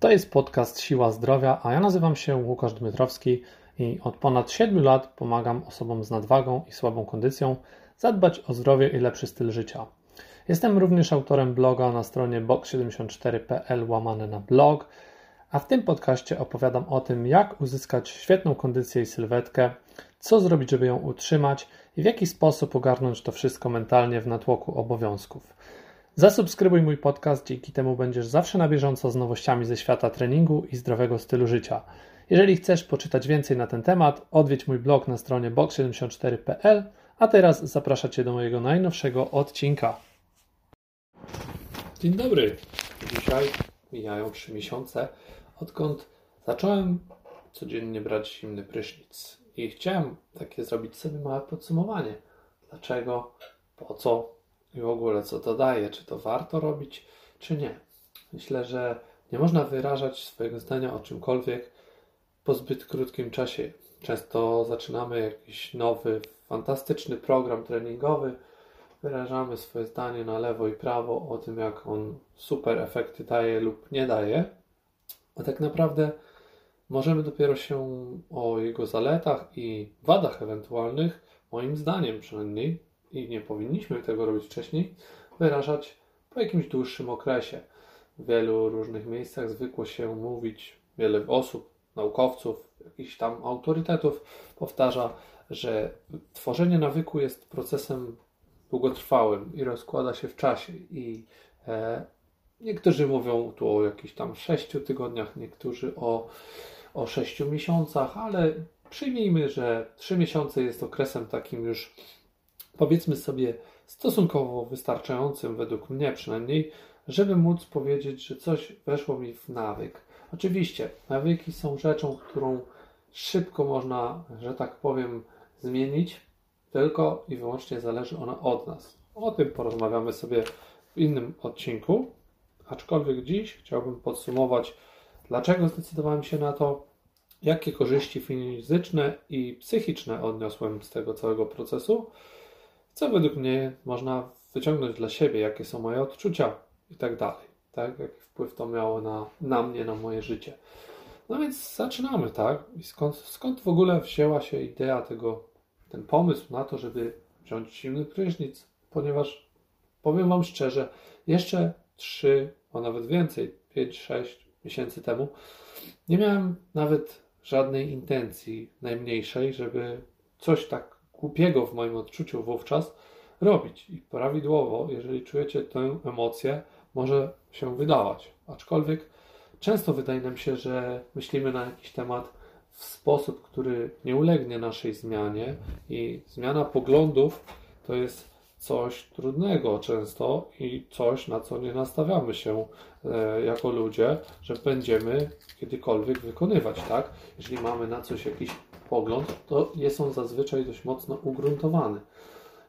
To jest podcast Siła Zdrowia, a ja nazywam się Łukasz Dmytrowski i od ponad 7 lat pomagam osobom z nadwagą i słabą kondycją zadbać o zdrowie i lepszy styl życia. Jestem również autorem bloga na stronie box74.pl łamane na blog, a w tym podcaście opowiadam o tym, jak uzyskać świetną kondycję i sylwetkę, co zrobić, żeby ją utrzymać i w jaki sposób ogarnąć to wszystko mentalnie w natłoku obowiązków. Zasubskrybuj mój podcast, dzięki temu będziesz zawsze na bieżąco z nowościami ze świata treningu i zdrowego stylu życia. Jeżeli chcesz poczytać więcej na ten temat, odwiedź mój blog na stronie box74.pl, a teraz zapraszam Cię do mojego najnowszego odcinka. Dzień dobry. Dzisiaj mijają 3 miesiące, odkąd zacząłem codziennie brać zimny prysznic. I chciałem takie zrobić sobie małe podsumowanie. Dlaczego, po co i w ogóle co to daje, czy to warto robić, czy nie. Myślę, że nie można wyrażać swojego zdania o czymkolwiek po zbyt krótkim czasie. Często zaczynamy jakiś nowy, fantastyczny program treningowy, wyrażamy swoje zdanie na lewo i prawo o tym, jak on super efekty daje lub nie daje, a tak naprawdę możemy dopiero się o jego zaletach i wadach ewentualnych, moim zdaniem przynajmniej, i nie powinniśmy tego robić wcześniej, wyrażać po jakimś dłuższym okresie. W wielu różnych miejscach zwykło się mówić, wiele osób, naukowców, jakichś tam autorytetów powtarza, że tworzenie nawyku jest procesem długotrwałym i rozkłada się w czasie. I e, niektórzy mówią tu o jakichś tam sześciu tygodniach, niektórzy o, o sześciu miesiącach, ale przyjmijmy, że trzy miesiące jest okresem takim już powiedzmy sobie stosunkowo wystarczającym, według mnie przynajmniej, żeby móc powiedzieć, że coś weszło mi w nawyk. Oczywiście, nawyki są rzeczą, którą szybko można, że tak powiem, zmienić, tylko i wyłącznie zależy ona od nas. O tym porozmawiamy sobie w innym odcinku, aczkolwiek dziś chciałbym podsumować, dlaczego zdecydowałem się na to, jakie korzyści fizyczne i psychiczne odniosłem z tego całego procesu co według mnie można wyciągnąć dla siebie, jakie są moje odczucia i tak dalej. Tak? Jaki wpływ to miało na, na mnie, na moje życie. No więc zaczynamy, tak? I skąd, skąd w ogóle wzięła się idea tego, ten pomysł na to, żeby wziąć zimny prysznic? Ponieważ powiem Wam szczerze, jeszcze 3, a nawet więcej, 5-6 miesięcy temu nie miałem nawet żadnej intencji najmniejszej, żeby coś tak głupiego w moim odczuciu wówczas robić. I prawidłowo, jeżeli czujecie tę emocję, może się wydawać. Aczkolwiek często wydaje nam się, że myślimy na jakiś temat w sposób, który nie ulegnie naszej zmianie i zmiana poglądów to jest coś trudnego często i coś, na co nie nastawiamy się e, jako ludzie, że będziemy kiedykolwiek wykonywać, tak? Jeżeli mamy na coś jakiś pogląd, to jest on zazwyczaj dość mocno ugruntowany.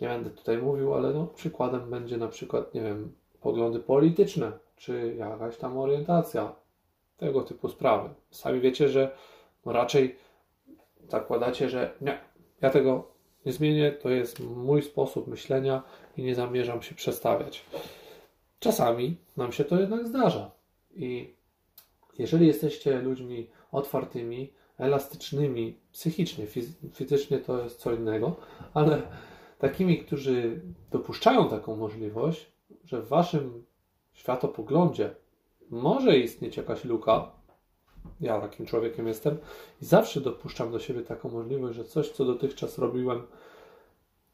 Nie będę tutaj mówił, ale no, przykładem będzie na przykład, nie wiem, poglądy polityczne, czy jakaś tam orientacja, tego typu sprawy. Sami wiecie, że no raczej zakładacie, że nie, ja tego nie zmienię, to jest mój sposób myślenia i nie zamierzam się przestawiać. Czasami nam się to jednak zdarza. I jeżeli jesteście ludźmi otwartymi, elastycznymi psychicznie, fizycznie to jest co innego, ale takimi, którzy dopuszczają taką możliwość, że w waszym światopoglądzie może istnieć jakaś luka, ja takim człowiekiem jestem i zawsze dopuszczam do siebie taką możliwość, że coś, co dotychczas robiłem,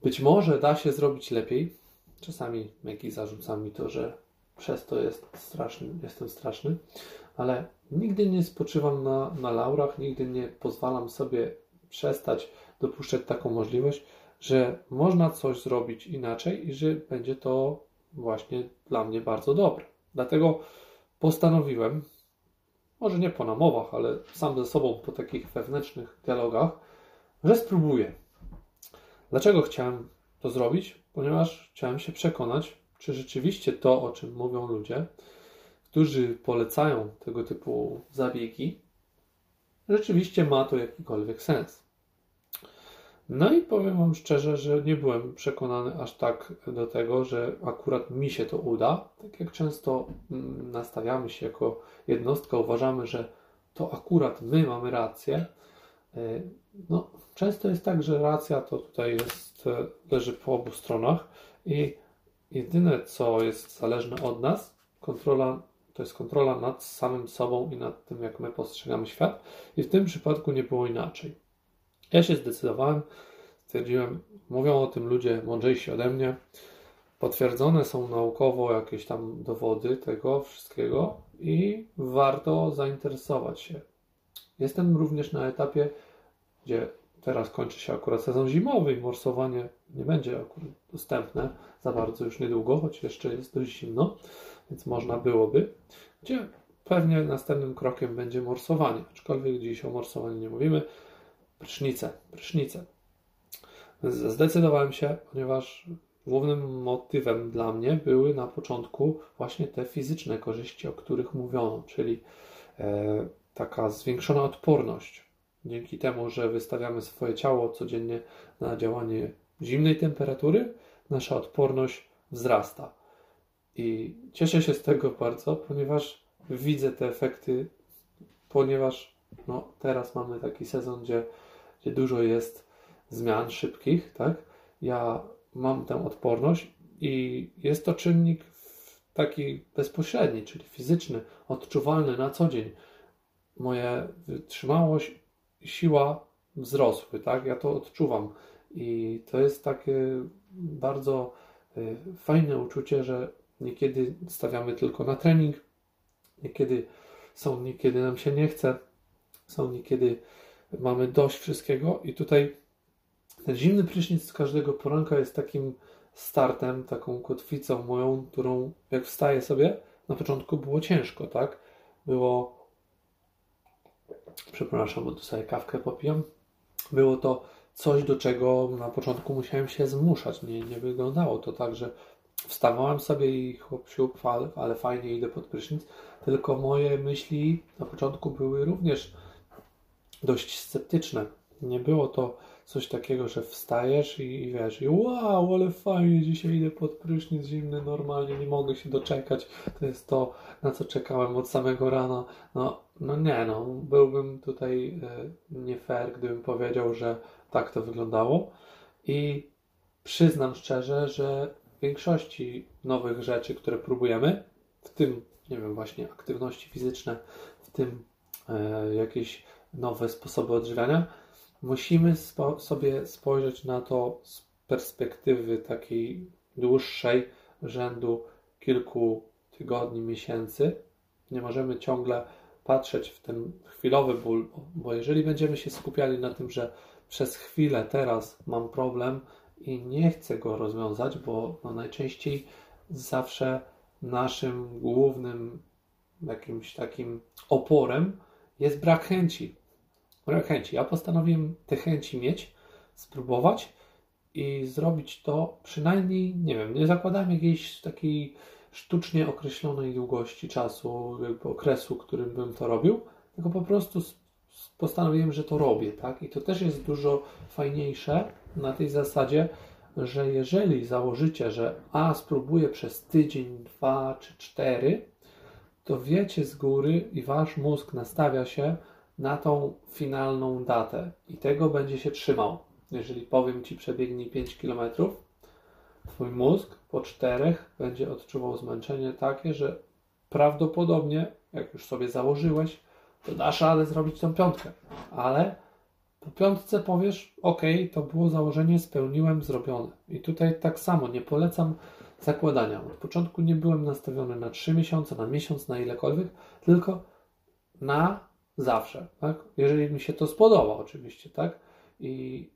być może da się zrobić lepiej. Czasami Meki zarzuca mi to, że przez to jest straszny, jestem straszny, ale nigdy nie spoczywam na, na laurach, nigdy nie pozwalam sobie przestać dopuszczać taką możliwość, że można coś zrobić inaczej i że będzie to właśnie dla mnie bardzo dobre. Dlatego postanowiłem, może nie po namowach, ale sam ze sobą po takich wewnętrznych dialogach, że spróbuję. Dlaczego chciałem to zrobić? Ponieważ chciałem się przekonać, czy rzeczywiście to, o czym mówią ludzie, którzy polecają tego typu zabiegi, rzeczywiście ma to jakikolwiek sens. No i powiem Wam szczerze, że nie byłem przekonany aż tak do tego, że akurat mi się to uda. Tak jak często mm, nastawiamy się jako jednostka, uważamy, że to akurat my mamy rację. E, no, często jest tak, że racja to tutaj jest, e, leży po obu stronach i jedyne, co jest zależne od nas, kontrola, to jest kontrola nad samym sobą i nad tym, jak my postrzegamy świat. I w tym przypadku nie było inaczej. Ja się zdecydowałem, stwierdziłem, mówią o tym ludzie mądrzejsi ode mnie, potwierdzone są naukowo jakieś tam dowody tego wszystkiego i warto zainteresować się. Jestem również na etapie, gdzie teraz kończy się akurat sezon zimowy i morsowanie nie będzie akurat dostępne za bardzo już niedługo, choć jeszcze jest dość zimno, więc można byłoby, gdzie pewnie następnym krokiem będzie morsowanie, aczkolwiek dziś o morsowaniu nie mówimy, prysznice, prysznice. Zdecydowałem się, ponieważ głównym motywem dla mnie były na początku właśnie te fizyczne korzyści, o których mówiono, czyli e, taka zwiększona odporność. Dzięki temu, że wystawiamy swoje ciało codziennie na działanie zimnej temperatury, nasza odporność wzrasta. I cieszę się z tego bardzo, ponieważ widzę te efekty, ponieważ no, teraz mamy taki sezon, gdzie, gdzie dużo jest zmian szybkich, tak? Ja mam tę odporność i jest to czynnik taki bezpośredni, czyli fizyczny, odczuwalny na co dzień. Moja wytrzymałość i siła wzrosły, tak? Ja to odczuwam i to jest takie bardzo y, fajne uczucie, że niekiedy stawiamy tylko na trening, niekiedy są, niekiedy nam się nie chce, są niekiedy mamy dość wszystkiego i tutaj ten zimny prysznic z każdego poranka jest takim startem, taką kotwicą moją, którą jak wstaję sobie, na początku było ciężko, tak? Było. Przepraszam, bo tu sobie kawkę popijam. Było to coś, do czego na początku musiałem się zmuszać. Nie, nie wyglądało to tak, że wstawałem sobie i chłop siup, ale, ale fajnie idę pod prysznic. Tylko moje myśli na początku były również dość sceptyczne. Nie było to coś takiego, że wstajesz i, i wiesz, i wow, ale fajnie, dzisiaj idę pod prysznic zimny, normalnie nie mogę się doczekać. To jest to, na co czekałem od samego rana. No, no nie, no, byłbym tutaj e, nie fair, gdybym powiedział, że tak to wyglądało. I przyznam szczerze, że większości nowych rzeczy, które próbujemy, w tym, nie wiem, właśnie aktywności fizyczne, w tym e, jakieś nowe sposoby odżywiania, musimy spo sobie spojrzeć na to z perspektywy takiej dłuższej, rzędu kilku tygodni, miesięcy. Nie możemy ciągle patrzeć w ten chwilowy ból, bo jeżeli będziemy się skupiali na tym, że przez chwilę teraz mam problem i nie chcę go rozwiązać, bo no najczęściej zawsze naszym głównym jakimś takim oporem jest brak chęci brak chęci. Ja postanowiłem te chęci mieć, spróbować i zrobić to przynajmniej, nie wiem, nie zakładałem jakiejś takiej sztucznie określonej długości czasu, okresu, którym bym to robił, tylko po prostu postanowiłem, że to robię, tak? I to też jest dużo fajniejsze na tej zasadzie, że jeżeli założycie, że a spróbuję przez tydzień, dwa czy cztery, to wiecie z góry i wasz mózg nastawia się, na tą finalną datę i tego będzie się trzymał. Jeżeli powiem Ci przebiegnij 5 km, Twój mózg po czterech będzie odczuwał zmęczenie takie, że prawdopodobnie, jak już sobie założyłeś, to dasz radę zrobić tą piątkę. Ale po piątce powiesz, ok, to było założenie, spełniłem, zrobione. I tutaj tak samo, nie polecam zakładania. Od początku nie byłem nastawiony na 3 miesiące, na miesiąc, na ilekolwiek, tylko na Zawsze, tak? Jeżeli mi się to spodoba, oczywiście, tak? I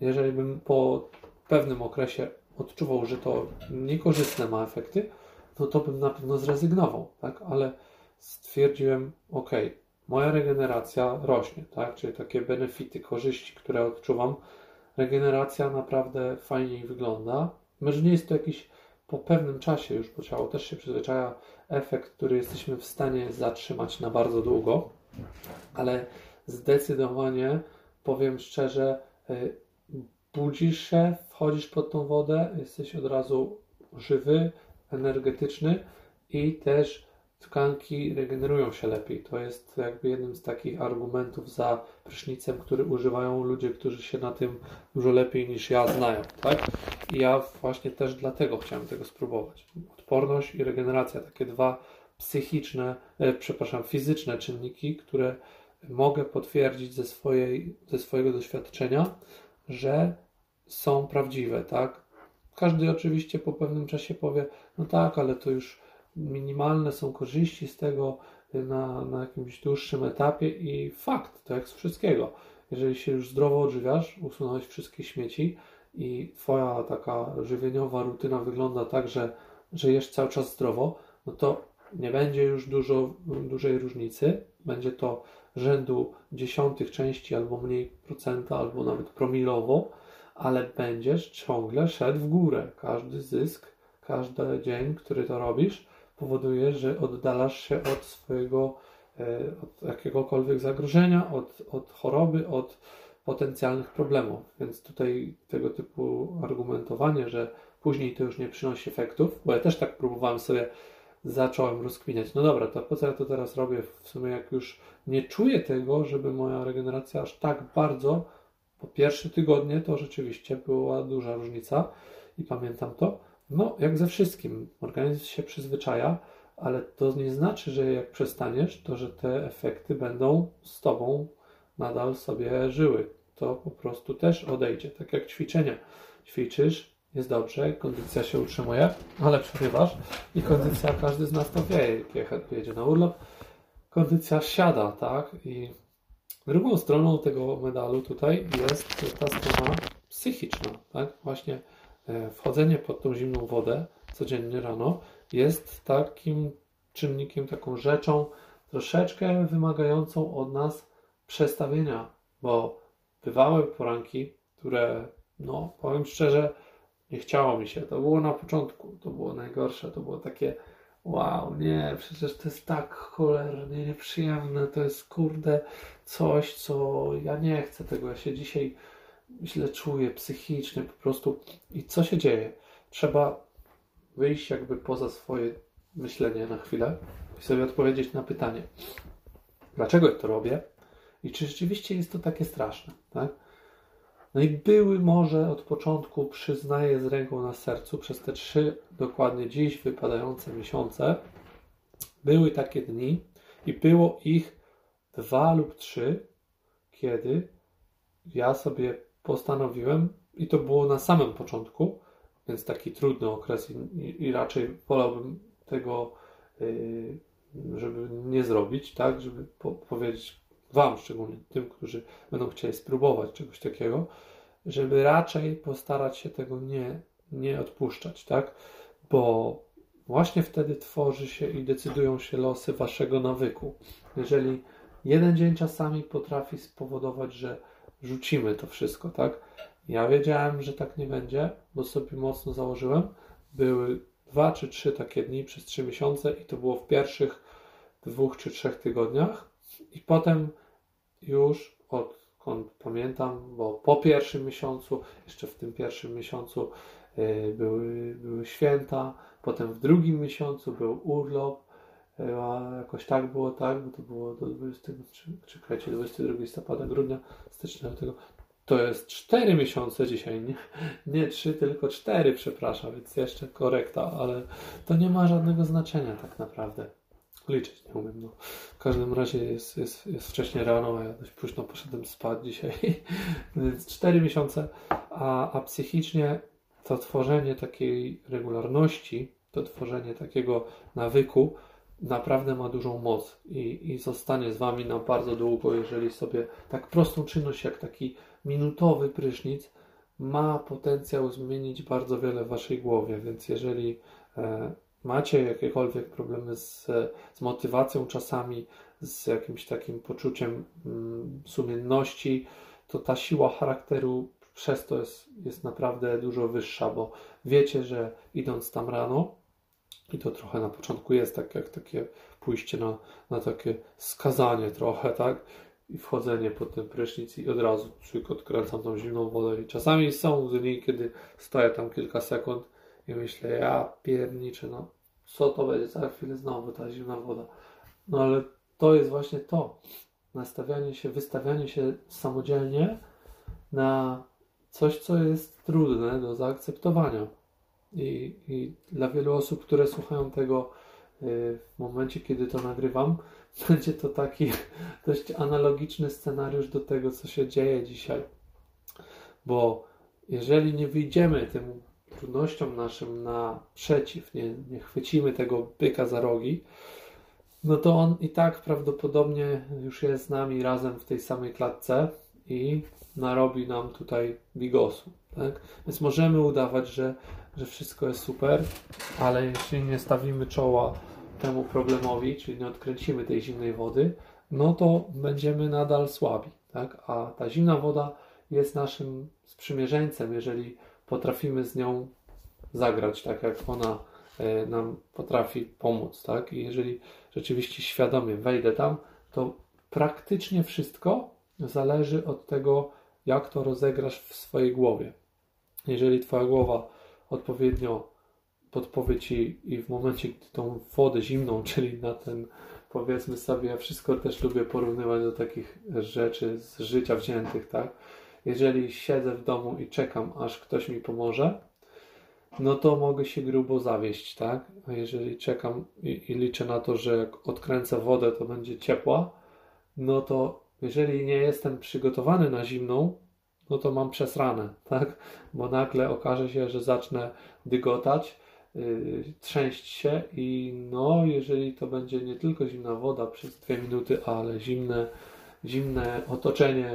jeżeli bym po pewnym okresie odczuwał, że to niekorzystne ma efekty, no to bym na pewno zrezygnował, tak? Ale stwierdziłem, ok, moja regeneracja rośnie, tak? Czyli takie benefity, korzyści, które odczuwam, regeneracja naprawdę fajniej wygląda. Może nie jest to jakiś po pewnym czasie już, bo ciało też się przyzwyczaja, efekt, który jesteśmy w stanie zatrzymać na bardzo długo ale zdecydowanie powiem szczerze, y, budzisz się, wchodzisz pod tą wodę, jesteś od razu żywy, energetyczny i też tkanki regenerują się lepiej. To jest jakby jednym z takich argumentów za prysznicem, który używają ludzie, którzy się na tym dużo lepiej niż ja znają, tak? I ja właśnie też dlatego chciałem tego spróbować. Odporność i regeneracja, takie dwa psychiczne, e, przepraszam, fizyczne czynniki, które mogę potwierdzić ze, swojej, ze swojego doświadczenia, że są prawdziwe, tak? Każdy oczywiście po pewnym czasie powie, no tak, ale to już minimalne są korzyści z tego na, na jakimś dłuższym etapie i fakt, to jak z wszystkiego. Jeżeli się już zdrowo odżywiasz, usunąłeś wszystkie śmieci i twoja taka żywieniowa rutyna wygląda tak, że, że jesz cały czas zdrowo, no to nie będzie już dużo, dużej różnicy. Będzie to rzędu dziesiątych części albo mniej procenta, albo nawet promilowo, ale będziesz ciągle szedł w górę. Każdy zysk, każdy dzień, który to robisz, powoduje, że oddalasz się od swojego, e, od jakiegokolwiek zagrożenia, od, od choroby, od potencjalnych problemów. Więc tutaj tego typu argumentowanie, że później to już nie przynosi efektów, bo ja też tak próbowałem sobie, zacząłem rozkminiać, no dobra, to po co ja to teraz robię? W sumie jak już nie czuję tego, żeby moja regeneracja aż tak bardzo, po pierwsze tygodnie to rzeczywiście była duża różnica i pamiętam to, no, jak ze wszystkim, organizm się przyzwyczaja, ale to nie znaczy, że jak przestaniesz, to że te efekty będą z tobą nadal sobie żyły. To po prostu też odejdzie, tak jak ćwiczenia. Ćwiczysz, jest dobrze, kondycja się utrzymuje, ale przerywasz i kondycja, każdy z nas to wie, jak jedzie na urlop, kondycja siada, tak? I drugą stroną tego medalu tutaj jest ta strona psychiczna, tak? Właśnie wchodzenie pod tą zimną wodę codziennie rano jest takim czynnikiem, taką rzeczą troszeczkę wymagającą od nas przestawienia, bo bywały poranki, które, no powiem szczerze, nie chciało mi się. To było na początku, to było najgorsze, to było takie wow, nie, przecież to jest tak cholernie nieprzyjemne, to jest kurde coś, co ja nie chcę tego, ja się dzisiaj źle czuję psychicznie po prostu. I co się dzieje? Trzeba wyjść jakby poza swoje myślenie na chwilę i sobie odpowiedzieć na pytanie, dlaczego to robię i czy rzeczywiście jest to takie straszne, tak? No i były może od początku, przyznaję z ręką na sercu, przez te trzy dokładnie dziś wypadające miesiące, były takie dni i było ich dwa lub trzy, kiedy ja sobie postanowiłem, i to było na samym początku, więc taki trudny okres, i, i raczej wolałbym tego, yy, żeby nie zrobić, tak, żeby po, powiedzieć Wam, szczególnie tym, którzy będą chcieli spróbować czegoś takiego, żeby raczej postarać się tego nie, nie odpuszczać, tak, bo właśnie wtedy tworzy się i decydują się losy Waszego nawyku. Jeżeli jeden dzień czasami potrafi spowodować, że rzucimy to wszystko, tak? Ja wiedziałem, że tak nie będzie, bo sobie mocno założyłem. Były dwa czy trzy takie dni przez trzy miesiące i to było w pierwszych dwóch czy trzech tygodniach. I potem już odkąd pamiętam, bo po pierwszym miesiącu, jeszcze w tym pierwszym miesiącu yy, były, były święta, potem w drugim miesiącu był urlop, a jakoś tak było, tak, bo to było do 20, czy, czekajcie, 22 listopada, grudnia, stycznia, tego. To jest 4 miesiące dzisiaj, nie, nie 3, tylko 4, przepraszam, więc jeszcze korekta, ale to nie ma żadnego znaczenia tak naprawdę. Liczyć nie umiem, no. W każdym razie jest, jest, jest wcześnie rano, a ja dość późno poszedłem spać dzisiaj, więc 4 miesiące, a, a psychicznie to tworzenie takiej regularności, to tworzenie takiego nawyku, naprawdę ma dużą moc i, i zostanie z Wami na bardzo długo, jeżeli sobie tak prostą czynność jak taki minutowy prysznic ma potencjał zmienić bardzo wiele w Waszej głowie, więc jeżeli e, macie jakiekolwiek problemy z, z motywacją czasami, z jakimś takim poczuciem mm, sumienności, to ta siła charakteru przez to jest, jest naprawdę dużo wyższa, bo wiecie, że idąc tam rano, i to trochę na początku jest tak jak takie pójście na, na takie skazanie trochę, tak? i wchodzenie pod ten prysznic i od razu człowiek odkręcam tą zimną wodę. I czasami są dni, kiedy stoję tam kilka sekund i myślę, ja pierniczę, no co to będzie za chwilę znowu ta zimna woda. No ale to jest właśnie to. Nastawianie się, wystawianie się samodzielnie na coś, co jest trudne do zaakceptowania. I, i dla wielu osób, które słuchają tego y, w momencie, kiedy to nagrywam, będzie to taki dość analogiczny scenariusz do tego, co się dzieje dzisiaj. Bo jeżeli nie wyjdziemy tym trudnościom naszym naprzeciw, nie, nie chwycimy tego byka za rogi, no to on i tak prawdopodobnie już jest z nami razem w tej samej klatce i narobi nam tutaj bigosu. Tak? Więc możemy udawać, że, że wszystko jest super, ale jeśli nie stawimy czoła temu problemowi, czyli nie odkręcimy tej zimnej wody, no to będziemy nadal słabi. Tak? A ta zimna woda jest naszym sprzymierzeńcem, jeżeli potrafimy z nią zagrać tak, jak ona e, nam potrafi pomóc. Tak? I jeżeli rzeczywiście świadomie wejdę tam, to praktycznie wszystko zależy od tego, jak to rozegrasz w swojej głowie. Jeżeli Twoja głowa odpowiednio podpowie Ci i w momencie, gdy tą wodę zimną, czyli na ten, powiedzmy sobie, ja wszystko też lubię porównywać do takich rzeczy z życia wziętych, tak? Jeżeli siedzę w domu i czekam, aż ktoś mi pomoże, no to mogę się grubo zawieść, tak? A jeżeli czekam i, i liczę na to, że jak odkręcę wodę, to będzie ciepła, no to jeżeli nie jestem przygotowany na zimną, no to mam przesrane, tak? Bo nagle okaże się, że zacznę dygotać, yy, trzęść się i no, jeżeli to będzie nie tylko zimna woda przez dwie minuty, ale zimne, zimne otoczenie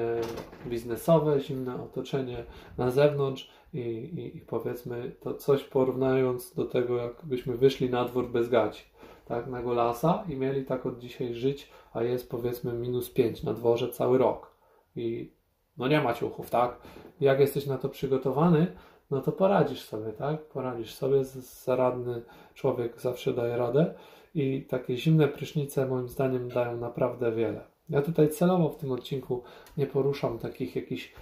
biznesowe, zimne otoczenie na zewnątrz i, i, i powiedzmy to coś porównując do tego, jakbyśmy wyszli na dwór bez gaci, tak, na golasa i mieli tak od dzisiaj żyć, a jest powiedzmy minus 5 na dworze cały rok i no nie ma ciuchów, tak? Jak jesteś na to przygotowany, no to poradzisz sobie, tak? Poradzisz sobie, zaradny człowiek zawsze daje radę i takie zimne prysznice moim zdaniem dają naprawdę wiele. Ja tutaj celowo w tym odcinku nie poruszam takich jakichś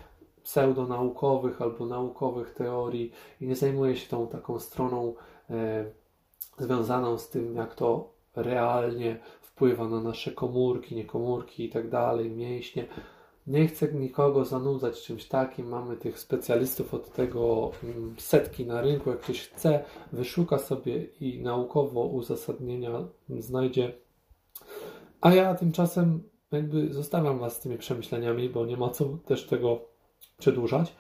pseudonaukowych albo naukowych teorii i nie zajmuję się tą taką stroną e, związaną z tym, jak to realnie wpływa na nasze komórki, niekomórki i tak dalej, mięśnie. Nie chcę nikogo zanudzać czymś takim. Mamy tych specjalistów od tego mm, setki na rynku. Jak ktoś chce, wyszuka sobie i naukowo uzasadnienia znajdzie. A ja tymczasem jakby zostawiam Was z tymi przemyśleniami, bo nie ma co też tego przedłużać.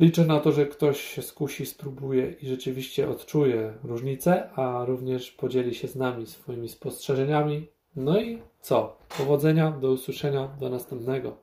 Liczę na to, że ktoś się skusi, spróbuje i rzeczywiście odczuje różnicę, a również podzieli się z nami swoimi spostrzeżeniami. No i co? Powodzenia, do usłyszenia, do następnego.